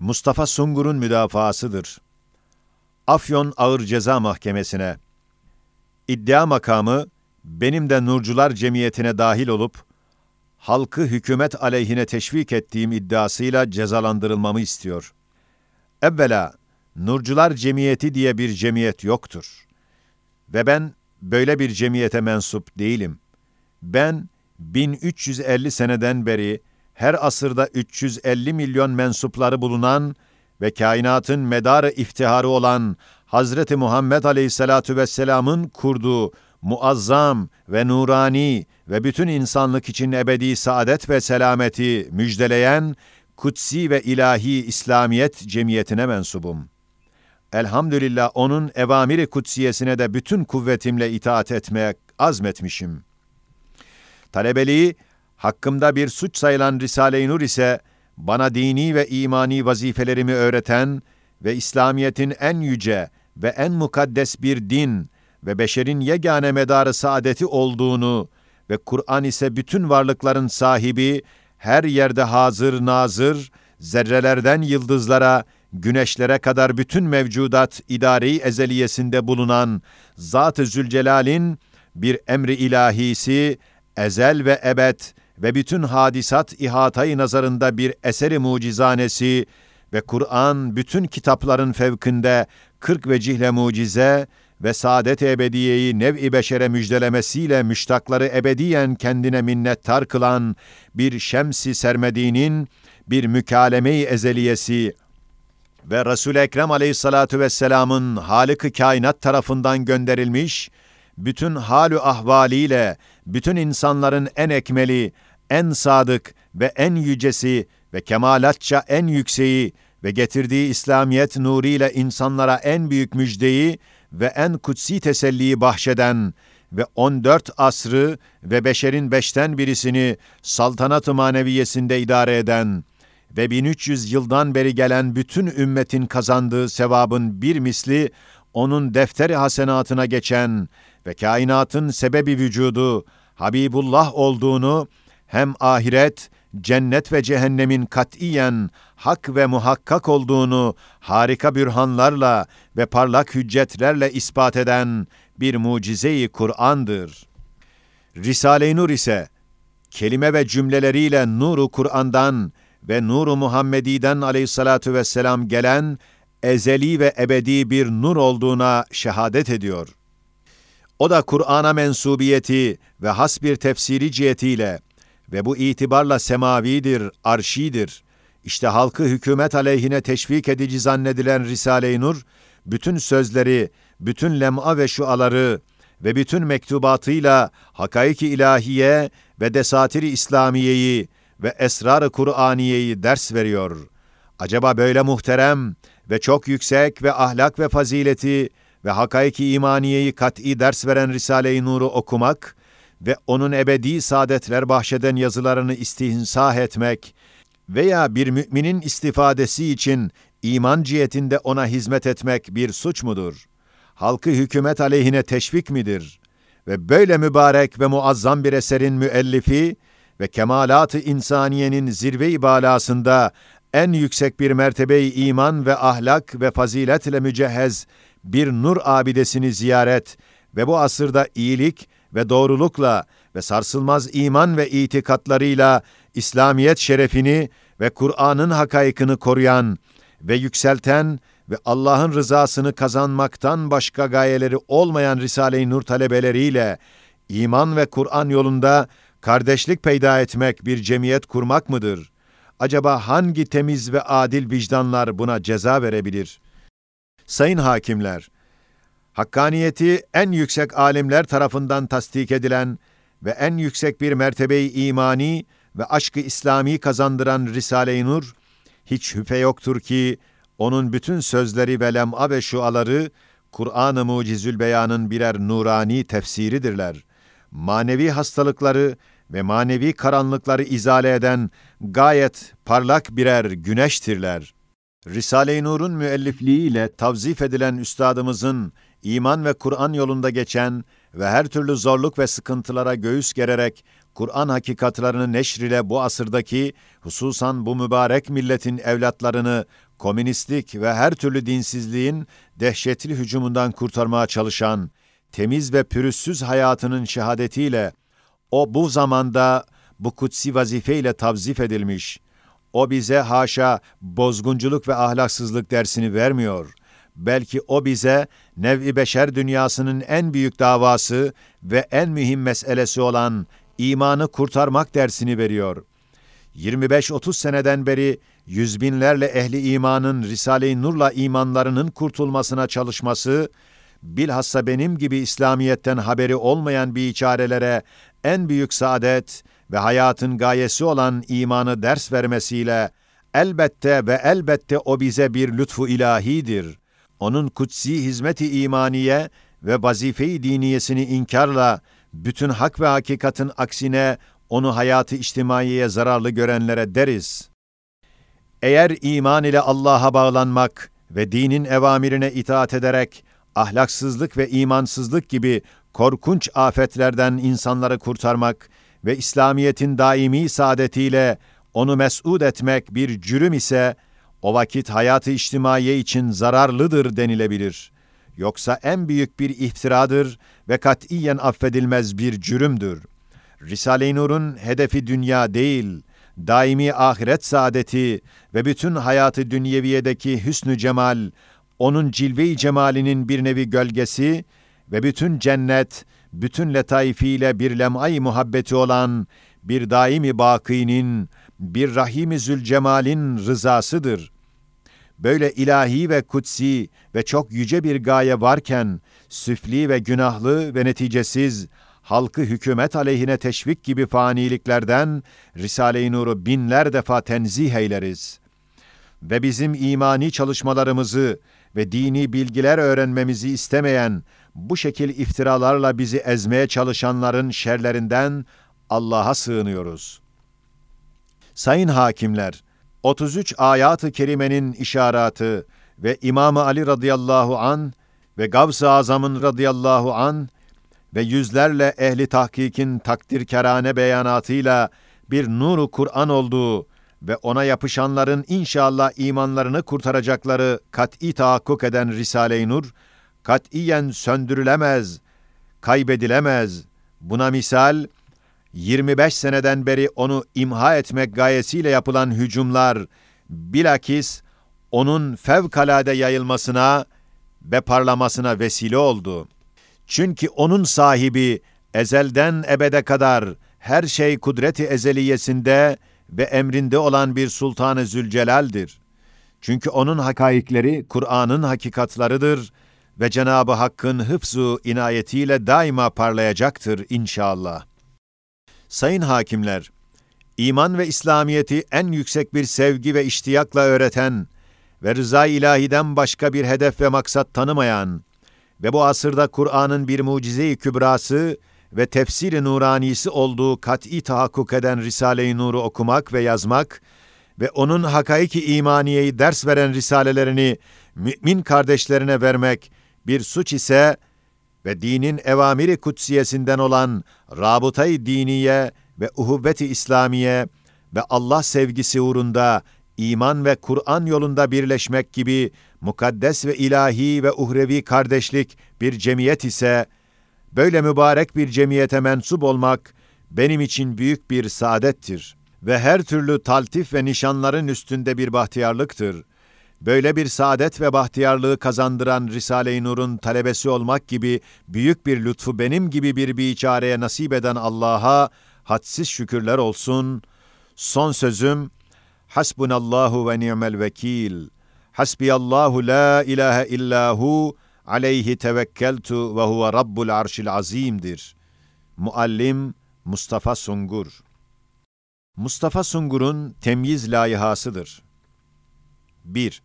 Mustafa Sungur'un müdafaasıdır. Afyon Ağır Ceza Mahkemesi'ne iddia makamı benim de Nurcular Cemiyeti'ne dahil olup halkı hükümet aleyhine teşvik ettiğim iddiasıyla cezalandırılmamı istiyor. Evvela Nurcular Cemiyeti diye bir cemiyet yoktur. Ve ben böyle bir cemiyete mensup değilim. Ben 1350 seneden beri her asırda 350 milyon mensupları bulunan ve kainatın medarı iftiharı olan Hazreti Muhammed Aleyhisselatu Vesselam'ın kurduğu muazzam ve nurani ve bütün insanlık için ebedi saadet ve selameti müjdeleyen kutsi ve ilahi İslamiyet cemiyetine mensubum. Elhamdülillah onun evamiri kutsiyesine de bütün kuvvetimle itaat etmeye azmetmişim. Talebeliği hakkımda bir suç sayılan Risale-i Nur ise bana dini ve imani vazifelerimi öğreten ve İslamiyet'in en yüce ve en mukaddes bir din ve beşerin yegane medarı saadeti olduğunu ve Kur'an ise bütün varlıkların sahibi, her yerde hazır nazır, zerrelerden yıldızlara, güneşlere kadar bütün mevcudat idari ezeliyesinde bulunan Zat-ı Zülcelal'in bir emri ilahisi, ezel ve ebed ve bütün hadisat ihatayı nazarında bir eseri mucizanesi ve Kur'an bütün kitapların fevkinde kırk vecihle mucize ve saadet ebediyeyi nev-i beşere müjdelemesiyle müştakları ebediyen kendine minnettar kılan bir şemsi sermediğinin bir mükalemeyi ezeliyesi ve Resul-i Ekrem aleyhissalatu vesselamın Halık-ı Kainat tarafından gönderilmiş, bütün halü ahvaliyle, bütün insanların en ekmeli, en sadık ve en yücesi ve kemalatça en yükseği ve getirdiği İslamiyet nuriyle insanlara en büyük müjdeyi ve en kutsi teselliyi bahşeden ve 14 asrı ve beşerin beşten birisini saltanat-ı maneviyesinde idare eden ve 1300 yıldan beri gelen bütün ümmetin kazandığı sevabın bir misli onun defteri hasenatına geçen ve kainatın sebebi vücudu Habibullah olduğunu hem ahiret, cennet ve cehennemin katiyen hak ve muhakkak olduğunu harika bürhanlarla ve parlak hüccetlerle ispat eden bir mucizeyi Kur'an'dır. Risale-i Nur ise kelime ve cümleleriyle nuru Kur'an'dan ve nuru Muhammedi'den aleyhissalatu vesselam gelen ezeli ve ebedi bir nur olduğuna şehadet ediyor. O da Kur'an'a mensubiyeti ve has bir tefsiri cihetiyle ve bu itibarla semavidir, arşidir. İşte halkı hükümet aleyhine teşvik edici zannedilen Risale-i Nur, bütün sözleri, bütün lem'a ve şuaları ve bütün mektubatıyla hakaiki ilahiye ve desatiri İslamiyeyi ve esrar-ı Kur'aniyeyi ders veriyor. Acaba böyle muhterem ve çok yüksek ve ahlak ve fazileti ve hakaiki imaniyeyi kat'i ders veren Risale-i Nur'u okumak ve onun ebedi saadetler bahşeden yazılarını istihinsah etmek veya bir müminin istifadesi için iman cihetinde ona hizmet etmek bir suç mudur? Halkı hükümet aleyhine teşvik midir? Ve böyle mübarek ve muazzam bir eserin müellifi ve kemalat-ı insaniyenin zirve-i balasında en yüksek bir mertebe iman ve ahlak ve faziletle mücehhez bir nur abidesini ziyaret ve bu asırda iyilik ve doğrulukla ve sarsılmaz iman ve itikatlarıyla İslamiyet şerefini ve Kur'an'ın hakaykını koruyan ve yükselten ve Allah'ın rızasını kazanmaktan başka gayeleri olmayan Risale-i Nur talebeleriyle iman ve Kur'an yolunda kardeşlik peyda etmek bir cemiyet kurmak mıdır? Acaba hangi temiz ve adil vicdanlar buna ceza verebilir? Sayın hakimler, hakkaniyeti en yüksek alimler tarafından tasdik edilen ve en yüksek bir mertebeyi imani ve aşkı İslami kazandıran Risale-i Nur, hiç şüphe yoktur ki onun bütün sözleri ve lem'a ve şuaları Kur'an-ı Mucizül Beyan'ın birer nurani tefsiridirler. Manevi hastalıkları ve manevi karanlıkları izale eden gayet parlak birer güneştirler. Risale-i Nur'un müellifliğiyle tavzif edilen üstadımızın iman ve Kur'an yolunda geçen ve her türlü zorluk ve sıkıntılara göğüs gererek Kur'an hakikatlarını neşr ile bu asırdaki, hususan bu mübarek milletin evlatlarını komünistlik ve her türlü dinsizliğin dehşetli hücumundan kurtarmaya çalışan, temiz ve pürüzsüz hayatının şehadetiyle, o bu zamanda bu kutsi vazifeyle tavzif edilmiş, o bize haşa bozgunculuk ve ahlaksızlık dersini vermiyor. Belki o bize nev-i beşer dünyasının en büyük davası ve en mühim meselesi olan imanı kurtarmak dersini veriyor. 25-30 seneden beri yüz binlerle ehli imanın Risale-i Nur'la imanlarının kurtulmasına çalışması, bilhassa benim gibi İslamiyet'ten haberi olmayan bir içarelere en büyük saadet ve hayatın gayesi olan imanı ders vermesiyle elbette ve elbette o bize bir lütfu ilahidir. Onun kutsi hizmeti imaniye ve vazife-i diniyesini inkarla bütün hak ve hakikatin aksine onu hayatı içtimaiye zararlı görenlere deriz. Eğer iman ile Allah'a bağlanmak ve dinin evamirine itaat ederek ahlaksızlık ve imansızlık gibi korkunç afetlerden insanları kurtarmak ve İslamiyet'in daimi saadetiyle onu mes'ud etmek bir cürüm ise, o vakit hayatı içtimaiye için zararlıdır denilebilir. Yoksa en büyük bir iftiradır ve katiyen affedilmez bir cürümdür. Risale-i Nur'un hedefi dünya değil, daimi ahiret saadeti ve bütün hayatı dünyeviyedeki hüsnü cemal, onun cilve-i cemalinin bir nevi gölgesi ve bütün cennet, bütün letaifiyle bir lem'ay muhabbeti olan bir daimi bakinin, bir rahimi zülcemalin rızasıdır. Böyle ilahi ve kutsi ve çok yüce bir gaye varken, süfli ve günahlı ve neticesiz, halkı hükümet aleyhine teşvik gibi faniliklerden Risale-i Nur'u binler defa tenzih eyleriz. Ve bizim imani çalışmalarımızı ve dini bilgiler öğrenmemizi istemeyen, bu şekil iftiralarla bizi ezmeye çalışanların şerlerinden Allah'a sığınıyoruz. Sayın hakimler, 33 ayat-ı kerimenin işaratı ve İmam Ali radıyallahu an ve Gavs-ı Azam'ın radıyallahu an ve yüzlerle ehli tahkikin takdirkerane beyanatıyla bir nuru Kur'an olduğu ve ona yapışanların inşallah imanlarını kurtaracakları kat'i tahakkuk eden Risale-i Nur, katiyen söndürülemez, kaybedilemez. Buna misal, 25 seneden beri onu imha etmek gayesiyle yapılan hücumlar, bilakis onun fevkalade yayılmasına ve parlamasına vesile oldu. Çünkü onun sahibi ezelden ebede kadar her şey kudreti ezeliyesinde ve emrinde olan bir Sultan-ı Zülcelal'dir. Çünkü onun hakaikleri Kur'an'ın hakikatlarıdır ve Cenabı Hakk'ın hıfzu inayetiyle daima parlayacaktır inşallah. Sayın hakimler, iman ve İslamiyeti en yüksek bir sevgi ve iştiyakla öğreten ve rıza ilahiden başka bir hedef ve maksat tanımayan ve bu asırda Kur'an'ın bir mucize-i kübrası ve tefsir-i nuranisi olduğu kat'i tahakkuk eden Risale-i Nur'u okumak ve yazmak ve onun hakaiki imaniyeyi ders veren risalelerini mümin kardeşlerine vermek bir suç ise ve dinin evamiri kutsiyesinden olan rabıtayı diniye ve uhuvveti İslamiye ve Allah sevgisi uğrunda iman ve Kur'an yolunda birleşmek gibi mukaddes ve ilahi ve uhrevi kardeşlik bir cemiyet ise, böyle mübarek bir cemiyete mensup olmak benim için büyük bir saadettir ve her türlü taltif ve nişanların üstünde bir bahtiyarlıktır. Böyle bir saadet ve bahtiyarlığı kazandıran Risale-i Nur'un talebesi olmak gibi büyük bir lütfu benim gibi bir biçareye nasip eden Allah'a hadsiz şükürler olsun. Son sözüm, Hasbunallahu ve ni'mel vekil. Hasbiyallahu la ilahe illahu aleyhi tevekkeltu ve huve rabbul arşil azimdir. Muallim Mustafa Sungur Mustafa Sungur'un temyiz layihasıdır. 1.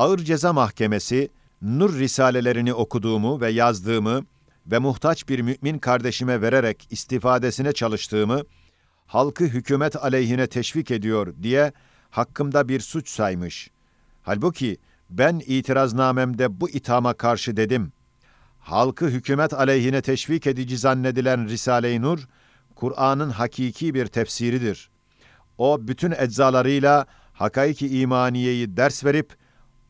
Ağır Ceza Mahkemesi, Nur Risalelerini okuduğumu ve yazdığımı ve muhtaç bir mümin kardeşime vererek istifadesine çalıştığımı, halkı hükümet aleyhine teşvik ediyor diye hakkımda bir suç saymış. Halbuki ben itiraznamemde bu ithama karşı dedim. Halkı hükümet aleyhine teşvik edici zannedilen Risale-i Nur, Kur'an'ın hakiki bir tefsiridir. O bütün eczalarıyla hakaiki imaniyeyi ders verip,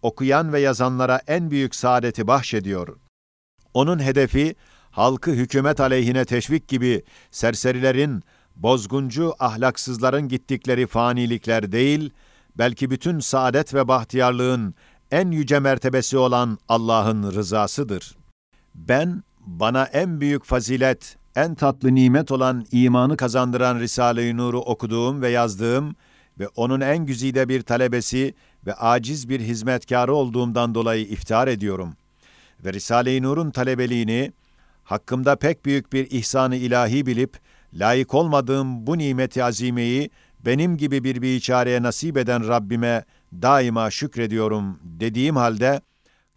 okuyan ve yazanlara en büyük saadeti bahşediyor. Onun hedefi, halkı hükümet aleyhine teşvik gibi serserilerin, bozguncu ahlaksızların gittikleri fanilikler değil, belki bütün saadet ve bahtiyarlığın en yüce mertebesi olan Allah'ın rızasıdır. Ben, bana en büyük fazilet, en tatlı nimet olan imanı kazandıran Risale-i Nur'u okuduğum ve yazdığım ve onun en güzide bir talebesi ve aciz bir hizmetkarı olduğumdan dolayı iftihar ediyorum. Ve Risale-i Nur'un talebeliğini, hakkımda pek büyük bir ihsanı ilahi bilip, layık olmadığım bu nimeti azimeyi benim gibi bir biçareye nasip eden Rabbime daima şükrediyorum dediğim halde,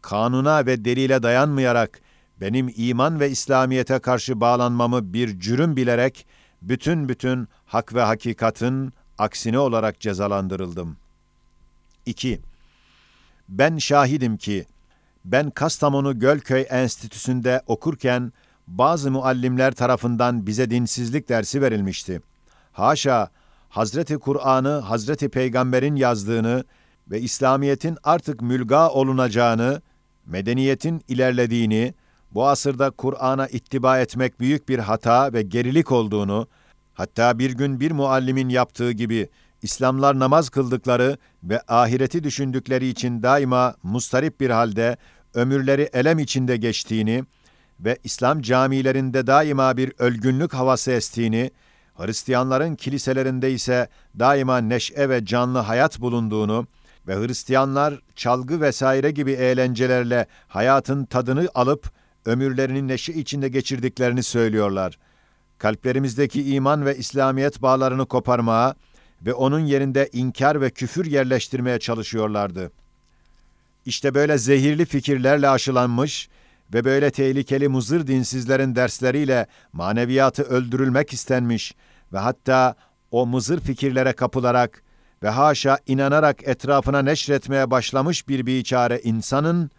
kanuna ve delile dayanmayarak benim iman ve İslamiyete karşı bağlanmamı bir cürüm bilerek bütün bütün hak ve hakikatin aksine olarak cezalandırıldım. 2. Ben şahidim ki ben Kastamonu Gölköy Enstitüsü'nde okurken bazı muallimler tarafından bize dinsizlik dersi verilmişti. Haşa, Hazreti Kur'an'ı Hazreti Peygamber'in yazdığını ve İslamiyet'in artık mülga olunacağını, medeniyetin ilerlediğini, bu asırda Kur'an'a ittiba etmek büyük bir hata ve gerilik olduğunu, hatta bir gün bir muallimin yaptığı gibi İslamlar namaz kıldıkları ve ahireti düşündükleri için daima mustarip bir halde ömürleri elem içinde geçtiğini ve İslam camilerinde daima bir ölgünlük havası estiğini, Hristiyanların kiliselerinde ise daima neşe ve canlı hayat bulunduğunu ve Hristiyanlar çalgı vesaire gibi eğlencelerle hayatın tadını alıp ömürlerinin neşe içinde geçirdiklerini söylüyorlar. Kalplerimizdeki iman ve İslamiyet bağlarını koparmaya ve onun yerinde inkar ve küfür yerleştirmeye çalışıyorlardı. İşte böyle zehirli fikirlerle aşılanmış ve böyle tehlikeli muzır dinsizlerin dersleriyle maneviyatı öldürülmek istenmiş ve hatta o mızır fikirlere kapılarak ve haşa inanarak etrafına neşretmeye başlamış bir biçare insanın,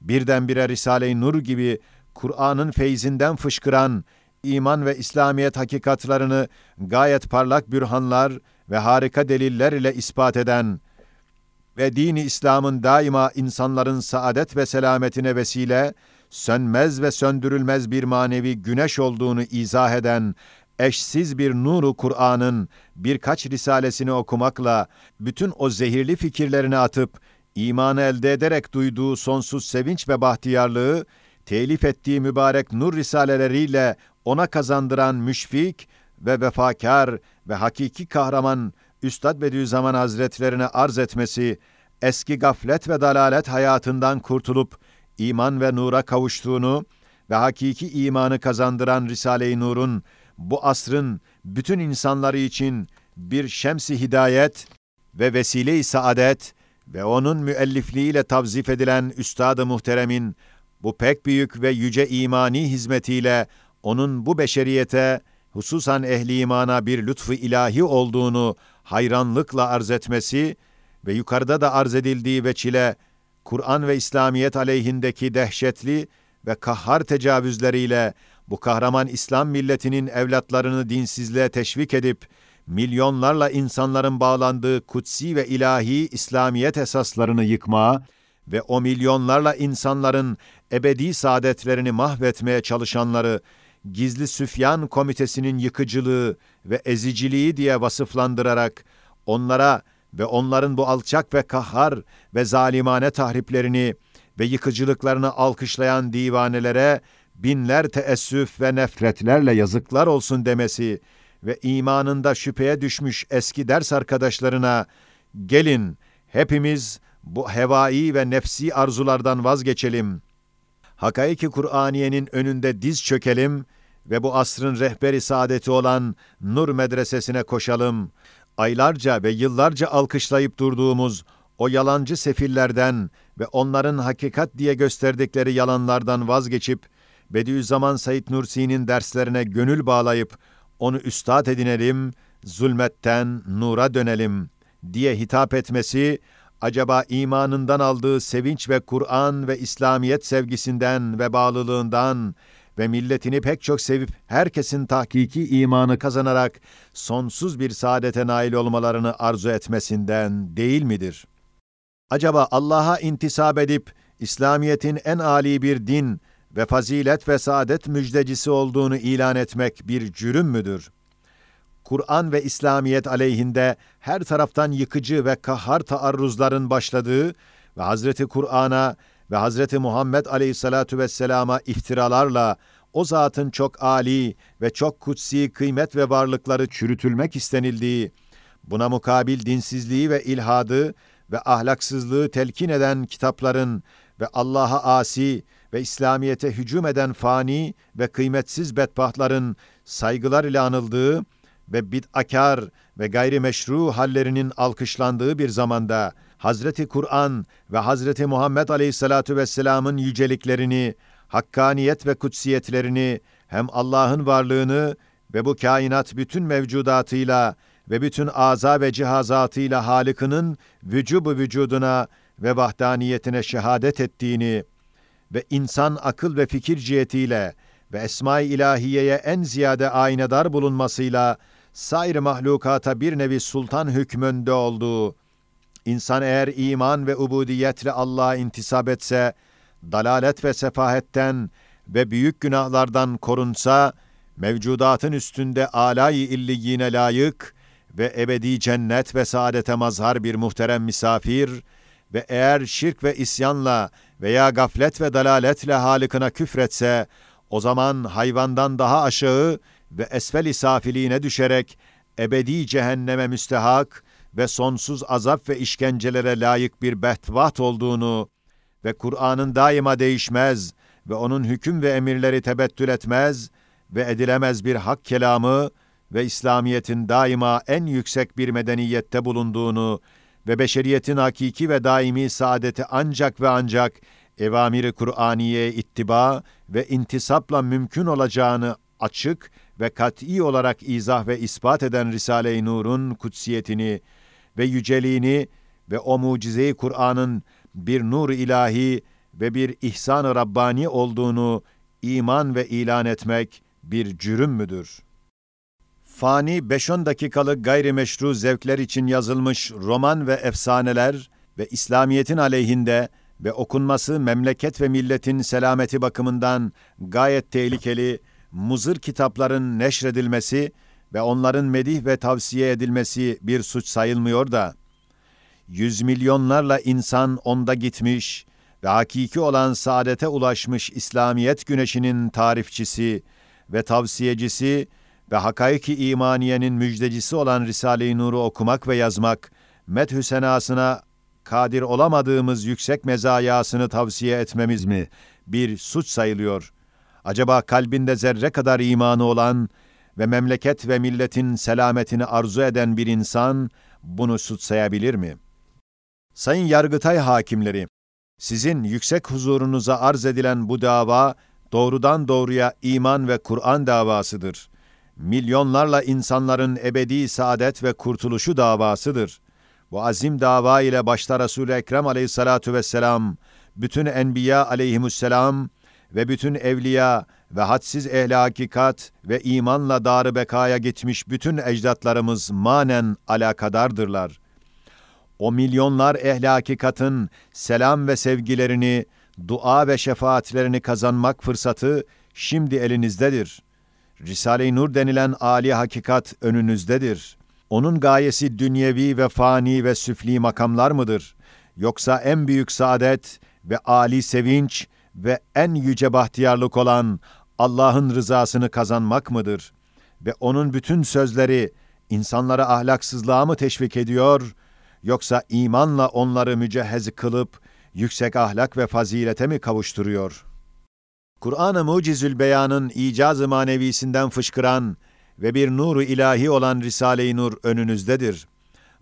birdenbire Risale-i Nur gibi Kur'an'ın feyzinden fışkıran iman ve İslamiyet hakikatlarını gayet parlak bürhanlar ve harika deliller ile ispat eden ve dini İslam'ın daima insanların saadet ve selametine vesile, sönmez ve söndürülmez bir manevi güneş olduğunu izah eden eşsiz bir nuru Kur'an'ın birkaç risalesini okumakla bütün o zehirli fikirlerini atıp imanı elde ederek duyduğu sonsuz sevinç ve bahtiyarlığı telif ettiği mübarek nur risaleleriyle ona kazandıran müşfik ve vefakar ve hakiki kahraman Üstad Bediüzzaman Hazretlerine arz etmesi, eski gaflet ve dalalet hayatından kurtulup iman ve nura kavuştuğunu ve hakiki imanı kazandıran Risale-i Nur'un bu asrın bütün insanları için bir şemsi hidayet ve vesile-i saadet ve onun müellifliğiyle tavzif edilen Üstad-ı Muhterem'in bu pek büyük ve yüce imani hizmetiyle onun bu beşeriyete, hususan ehli imana bir lütfu ilahi olduğunu hayranlıkla arz etmesi ve yukarıda da arz edildiği veçile Kur'an ve İslamiyet aleyhindeki dehşetli ve kahhar tecavüzleriyle bu kahraman İslam milletinin evlatlarını dinsizliğe teşvik edip milyonlarla insanların bağlandığı kutsi ve ilahi İslamiyet esaslarını yıkmaya ve o milyonlarla insanların ebedi saadetlerini mahvetmeye çalışanları gizli Süfyan komitesinin yıkıcılığı ve eziciliği diye vasıflandırarak onlara ve onların bu alçak ve kahhar ve zalimane tahriplerini ve yıkıcılıklarını alkışlayan divanelere binler teessüf ve nefretlerle yazıklar olsun demesi ve imanında şüpheye düşmüş eski ders arkadaşlarına gelin hepimiz bu hevai ve nefsi arzulardan vazgeçelim. Hakaiki Kur'aniyenin önünde diz çökelim ve bu asrın rehberi saadeti olan Nur Medresesi'ne koşalım. Aylarca ve yıllarca alkışlayıp durduğumuz o yalancı sefillerden ve onların hakikat diye gösterdikleri yalanlardan vazgeçip Bediüzzaman Said Nursi'nin derslerine gönül bağlayıp onu üstad edinelim, zulmetten nura dönelim diye hitap etmesi acaba imanından aldığı sevinç ve Kur'an ve İslamiyet sevgisinden ve bağlılığından ve milletini pek çok sevip herkesin tahkiki imanı kazanarak sonsuz bir saadete nail olmalarını arzu etmesinden değil midir? Acaba Allah'a intisap edip İslamiyet'in en âli bir din ve fazilet ve saadet müjdecisi olduğunu ilan etmek bir cürüm müdür? Kur'an ve İslamiyet aleyhinde her taraftan yıkıcı ve kahhar taarruzların başladığı ve Hazreti Kur'an'a ve Hazreti Muhammed Aleyhisselatu vesselama iftiralarla o zatın çok âli ve çok kutsi kıymet ve varlıkları çürütülmek istenildiği, buna mukabil dinsizliği ve ilhadı ve ahlaksızlığı telkin eden kitapların ve Allah'a asi ve İslamiyete hücum eden fani ve kıymetsiz bedbahtların saygılar ile anıldığı ve bid'akar ve gayrimeşru hallerinin alkışlandığı bir zamanda Hazreti Kur'an ve Hazreti Muhammed Aleyhisselatu vesselam'ın yüceliklerini, hakkaniyet ve kutsiyetlerini hem Allah'ın varlığını ve bu kainat bütün mevcudatıyla ve bütün aza ve cihazatıyla Halık'ının vücubu vücuduna ve vahdaniyetine şehadet ettiğini ve insan akıl ve fikir cihetiyle ve esma-i ilahiyeye en ziyade aynadar bulunmasıyla sair mahlukata bir nevi sultan hükmünde olduğu, insan eğer iman ve ubudiyetle Allah'a intisap etse, dalalet ve sefahetten ve büyük günahlardan korunsa, mevcudatın üstünde alay-i illiyine layık ve ebedi cennet ve saadete mazhar bir muhterem misafir ve eğer şirk ve isyanla veya gaflet ve dalaletle halikına küfretse, o zaman hayvandan daha aşağı ve esfel-i safiliğine düşerek ebedi cehenneme müstehak ve sonsuz azap ve işkencelere layık bir behtvat olduğunu ve Kur'an'ın daima değişmez ve onun hüküm ve emirleri tebettül etmez ve edilemez bir hak kelamı ve İslamiyet'in daima en yüksek bir medeniyette bulunduğunu ve beşeriyetin hakiki ve daimi saadeti ancak ve ancak evamiri Kur'aniye ittiba ve intisapla mümkün olacağını açık ve kat'i olarak izah ve ispat eden Risale-i Nur'un kutsiyetini ve yüceliğini ve o mucize-i Kur'an'ın bir nur ilahi ve bir ihsan-ı Rabbani olduğunu iman ve ilan etmek bir cürüm müdür? Fani 5-10 dakikalık gayrimeşru zevkler için yazılmış roman ve efsaneler ve İslamiyet'in aleyhinde ve okunması memleket ve milletin selameti bakımından gayet tehlikeli muzır kitapların neşredilmesi ve onların medih ve tavsiye edilmesi bir suç sayılmıyor da, yüz milyonlarla insan onda gitmiş ve hakiki olan saadete ulaşmış İslamiyet güneşinin tarifçisi ve tavsiyecisi ve hakaiki imaniyenin müjdecisi olan Risale-i Nur'u okumak ve yazmak, methü senasına kadir olamadığımız yüksek mezayasını tavsiye etmemiz mi bir suç sayılıyor? Acaba kalbinde zerre kadar imanı olan ve memleket ve milletin selametini arzu eden bir insan bunu suçsayabilir mi? Sayın Yargıtay hakimleri, sizin yüksek huzurunuza arz edilen bu dava doğrudan doğruya iman ve Kur'an davasıdır. Milyonlarla insanların ebedi saadet ve kurtuluşu davasıdır. Bu azim dava ile başta Resul-i Ekrem aleyhissalatu vesselam, bütün enbiya aleyhimusselam ve bütün evliya ve hadsiz ehli hakikat ve imanla darı bekaya gitmiş bütün ecdatlarımız manen alakadardırlar. O milyonlar ehli hakikatın selam ve sevgilerini, dua ve şefaatlerini kazanmak fırsatı şimdi elinizdedir. Risale-i Nur denilen âli hakikat önünüzdedir. Onun gayesi dünyevi ve fani ve süfli makamlar mıdır? Yoksa en büyük saadet ve âli sevinç ve en yüce bahtiyarlık olan Allah'ın rızasını kazanmak mıdır? Ve onun bütün sözleri insanlara ahlaksızlığa mı teşvik ediyor, yoksa imanla onları mücehhez kılıp yüksek ahlak ve fazilete mi kavuşturuyor? Kur'an-ı Mucizül Beyan'ın icaz-ı manevisinden fışkıran ve bir nuru ilahi olan Risale-i Nur önünüzdedir.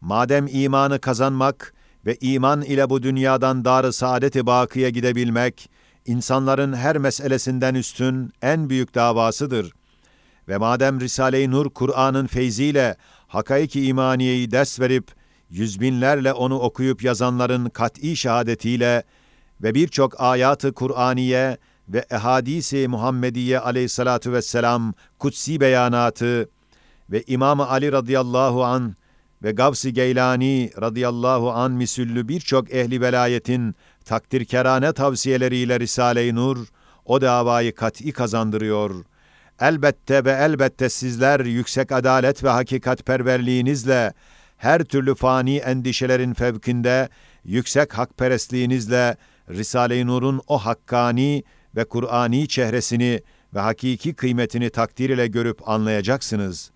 Madem imanı kazanmak ve iman ile bu dünyadan dar-ı saadet-i bakiye gidebilmek, insanların her meselesinden üstün en büyük davasıdır. Ve madem Risale-i Nur Kur'an'ın feyziyle hakaiki imaniyeyi ders verip yüzbinlerle onu okuyup yazanların kat'î şehadetiyle ve birçok ayatı Kur'aniye ve ehadisi Muhammediye aleyhissalatu vesselam kutsi beyanatı ve İmam Ali radıyallahu an ve Gavs-ı Geylani radıyallahu an misüllü birçok ehli velayetin takdirkerane tavsiyeleriyle Risale-i Nur o davayı kat'i kazandırıyor. Elbette ve elbette sizler yüksek adalet ve hakikat perverliğinizle her türlü fani endişelerin fevkinde yüksek hakperestliğinizle Risale-i Nur'un o hakkani ve Kur'ani çehresini ve hakiki kıymetini takdir ile görüp anlayacaksınız.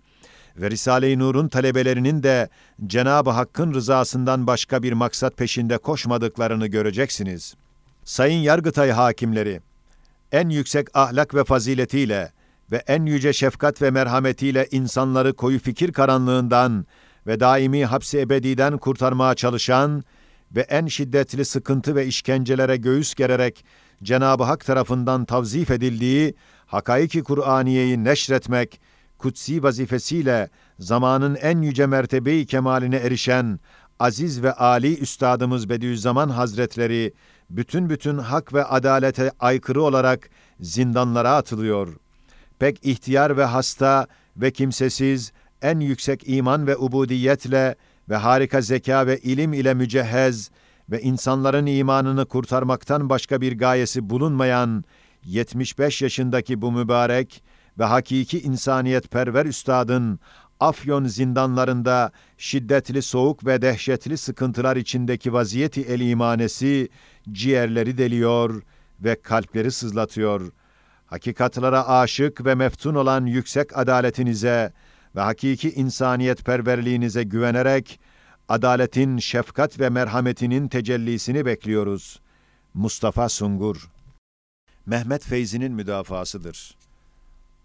Ve Risale-i Nur'un talebelerinin de Cenab-ı Hakk'ın rızasından başka bir maksat peşinde koşmadıklarını göreceksiniz. Sayın Yargıtay hakimleri, en yüksek ahlak ve faziletiyle ve en yüce şefkat ve merhametiyle insanları koyu fikir karanlığından ve daimi hapsi ebediden kurtarmaya çalışan ve en şiddetli sıkıntı ve işkencelere göğüs gererek Cenab-ı Hak tarafından tavzif edildiği hakaiki Kur'aniyeyi neşretmek, kutsi vazifesiyle zamanın en yüce mertebeyi kemaline erişen aziz ve ali üstadımız Bediüzzaman Hazretleri bütün bütün hak ve adalete aykırı olarak zindanlara atılıyor. Pek ihtiyar ve hasta ve kimsesiz en yüksek iman ve ubudiyetle ve harika zeka ve ilim ile mücehhez ve insanların imanını kurtarmaktan başka bir gayesi bulunmayan 75 yaşındaki bu mübarek ve hakiki insaniyet perver üstadın Afyon zindanlarında şiddetli soğuk ve dehşetli sıkıntılar içindeki vaziyeti el imanesi ciğerleri deliyor ve kalpleri sızlatıyor. Hakikatlara aşık ve meftun olan yüksek adaletinize ve hakiki insaniyet perverliğinize güvenerek adaletin, şefkat ve merhametinin tecellisini bekliyoruz. Mustafa Sungur Mehmet Feyzi'nin müdafasıdır.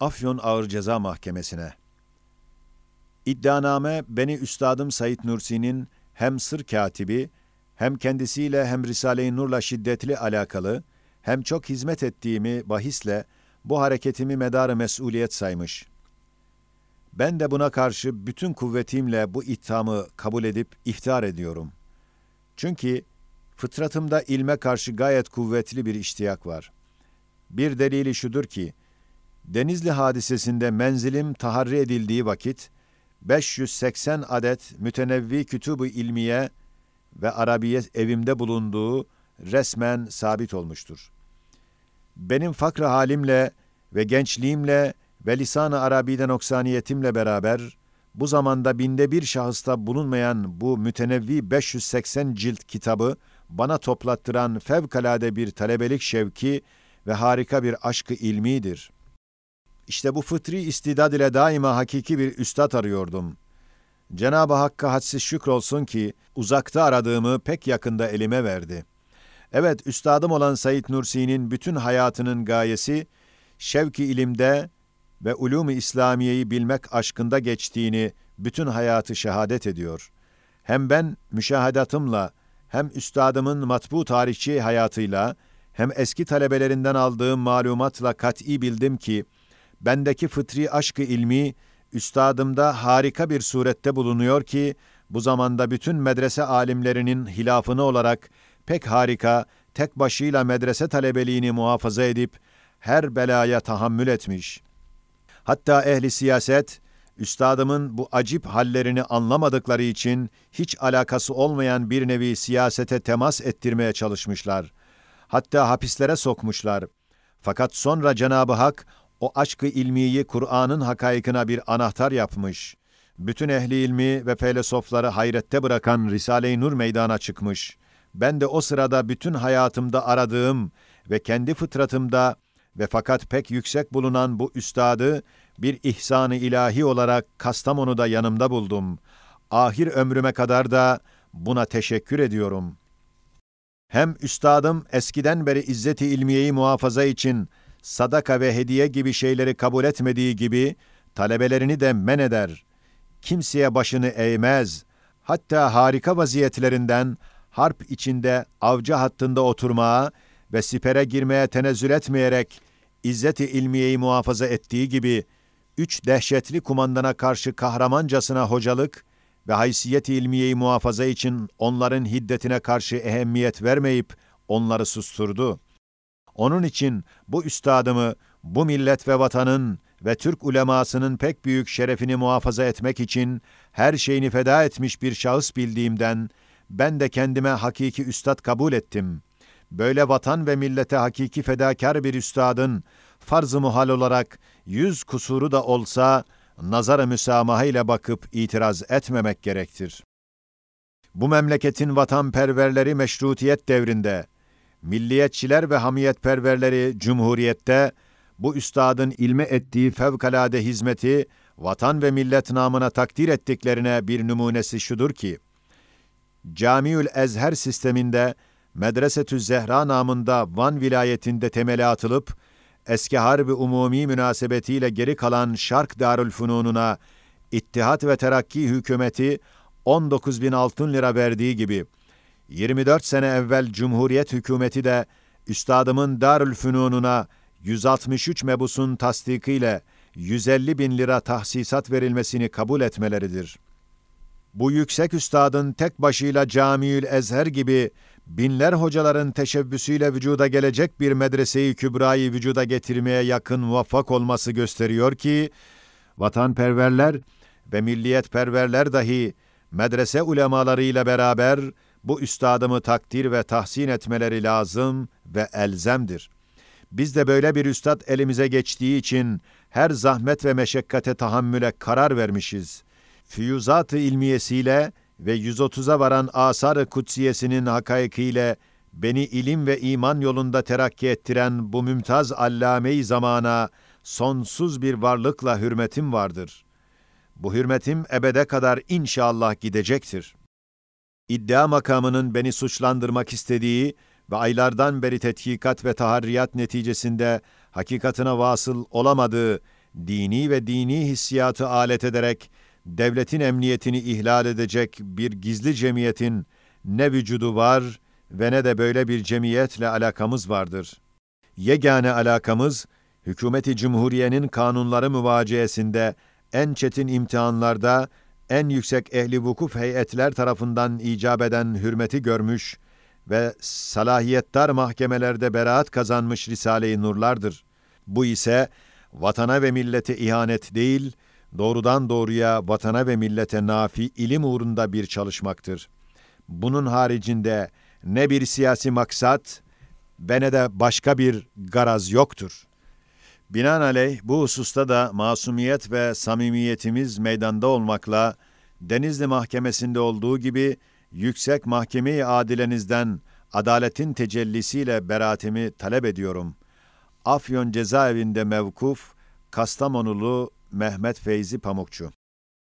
Afyon Ağır Ceza Mahkemesi'ne İddianame beni Üstadım Said Nursi'nin hem sır katibi, hem kendisiyle hem Risale-i Nur'la şiddetli alakalı, hem çok hizmet ettiğimi bahisle bu hareketimi medarı mesuliyet saymış. Ben de buna karşı bütün kuvvetimle bu ithamı kabul edip iftihar ediyorum. Çünkü fıtratımda ilme karşı gayet kuvvetli bir iştiyak var. Bir delili şudur ki, Denizli hadisesinde menzilim taharri edildiği vakit, 580 adet mütenevvi kütüb-ü ilmiye ve Arabiye evimde bulunduğu resmen sabit olmuştur. Benim fakr halimle ve gençliğimle ve lisan-ı Arabi'den oksaniyetimle beraber bu zamanda binde bir şahısta bulunmayan bu mütenevvi 580 cilt kitabı bana toplattıran fevkalade bir talebelik şevki ve harika bir aşkı ilmidir. İşte bu fıtri istidad ile daima hakiki bir üstad arıyordum. Cenab-ı Hakk'a hadsiz şükür olsun ki uzakta aradığımı pek yakında elime verdi. Evet, üstadım olan Said Nursi'nin bütün hayatının gayesi, şevki ilimde ve ulûm-i İslamiye'yi bilmek aşkında geçtiğini bütün hayatı şehadet ediyor. Hem ben müşahadatımla, hem üstadımın matbu tarihçi hayatıyla, hem eski talebelerinden aldığım malumatla kat'i bildim ki, bendeki fıtri aşkı ilmi, üstadımda harika bir surette bulunuyor ki, bu zamanda bütün medrese alimlerinin hilafını olarak pek harika, tek başıyla medrese talebeliğini muhafaza edip, her belaya tahammül etmiş. Hatta ehli siyaset, üstadımın bu acip hallerini anlamadıkları için hiç alakası olmayan bir nevi siyasete temas ettirmeye çalışmışlar. Hatta hapislere sokmuşlar. Fakat sonra Cenab-ı Hak o aşkı ilmiyi Kur'an'ın hakaykına bir anahtar yapmış. Bütün ehli ilmi ve felsefeleri hayrette bırakan Risale-i Nur meydana çıkmış. Ben de o sırada bütün hayatımda aradığım ve kendi fıtratımda ve fakat pek yüksek bulunan bu üstadı bir ihsanı ilahi olarak Kastamonu'da yanımda buldum. Ahir ömrüme kadar da buna teşekkür ediyorum. Hem üstadım eskiden beri izzeti ilmiyeyi muhafaza için sadaka ve hediye gibi şeyleri kabul etmediği gibi talebelerini de men eder. Kimseye başını eğmez. Hatta harika vaziyetlerinden harp içinde avcı hattında oturmaya ve sipere girmeye tenezzül etmeyerek izzeti ilmiyeyi muhafaza ettiği gibi üç dehşetli kumandana karşı kahramancasına hocalık ve haysiyet ilmiyeyi muhafaza için onların hiddetine karşı ehemmiyet vermeyip onları susturdu. Onun için bu üstadımı, bu millet ve vatanın ve Türk ulemasının pek büyük şerefini muhafaza etmek için her şeyini feda etmiş bir şahıs bildiğimden, ben de kendime hakiki üstad kabul ettim. Böyle vatan ve millete hakiki fedakar bir üstadın, farz-ı muhal olarak yüz kusuru da olsa, nazara müsamaha ile bakıp itiraz etmemek gerektir. Bu memleketin vatanperverleri meşrutiyet devrinde, milliyetçiler ve hamiyetperverleri cumhuriyette, bu üstadın ilme ettiği fevkalade hizmeti, vatan ve millet namına takdir ettiklerine bir numunesi şudur ki, Camiül Ezher sisteminde Medresetü Zehra namında Van vilayetinde temeli atılıp, eski harbi umumi münasebetiyle geri kalan Şark Darülfünununa İttihat ve Terakki hükümeti 19 bin altın lira verdiği gibi, 24 sene evvel Cumhuriyet hükümeti de Üstadımın Darülfünununa 163 mebusun tasdikiyle 150 bin lira tahsisat verilmesini kabul etmeleridir. Bu yüksek üstadın tek başıyla Camiül Ezher gibi binler hocaların teşebbüsüyle vücuda gelecek bir medreseyi kübrayı vücuda getirmeye yakın muvaffak olması gösteriyor ki, vatanperverler ve milliyetperverler dahi medrese ulemalarıyla beraber bu üstadımı takdir ve tahsin etmeleri lazım ve elzemdir. Biz de böyle bir üstad elimize geçtiği için her zahmet ve meşakkate tahammüle karar vermişiz. Füyuzat-ı ilmiyesiyle ve 130'a varan asar-ı kutsiyesinin hakaikiyle beni ilim ve iman yolunda terakki ettiren bu mümtaz allame-i zamana sonsuz bir varlıkla hürmetim vardır. Bu hürmetim ebede kadar inşallah gidecektir. İddia makamının beni suçlandırmak istediği ve aylardan beri tetkikat ve taharriyat neticesinde hakikatına vasıl olamadığı dini ve dini hissiyatı alet ederek devletin emniyetini ihlal edecek bir gizli cemiyetin ne vücudu var ve ne de böyle bir cemiyetle alakamız vardır. Yegane alakamız, hükümeti cumhuriyenin kanunları müvaciyesinde en çetin imtihanlarda en yüksek ehli vukuf heyetler tarafından icap eden hürmeti görmüş ve salahiyettar mahkemelerde beraat kazanmış Risale-i Nurlardır. Bu ise vatana ve millete ihanet değil, doğrudan doğruya vatana ve millete nafi ilim uğrunda bir çalışmaktır. Bunun haricinde ne bir siyasi maksat ve de başka bir garaz yoktur. Binaenaleyh bu hususta da masumiyet ve samimiyetimiz meydanda olmakla Denizli Mahkemesi'nde olduğu gibi yüksek mahkeme-i adilenizden adaletin tecellisiyle beraatimi talep ediyorum. Afyon cezaevinde mevkuf Kastamonulu Mehmet Feyzi Pamukçu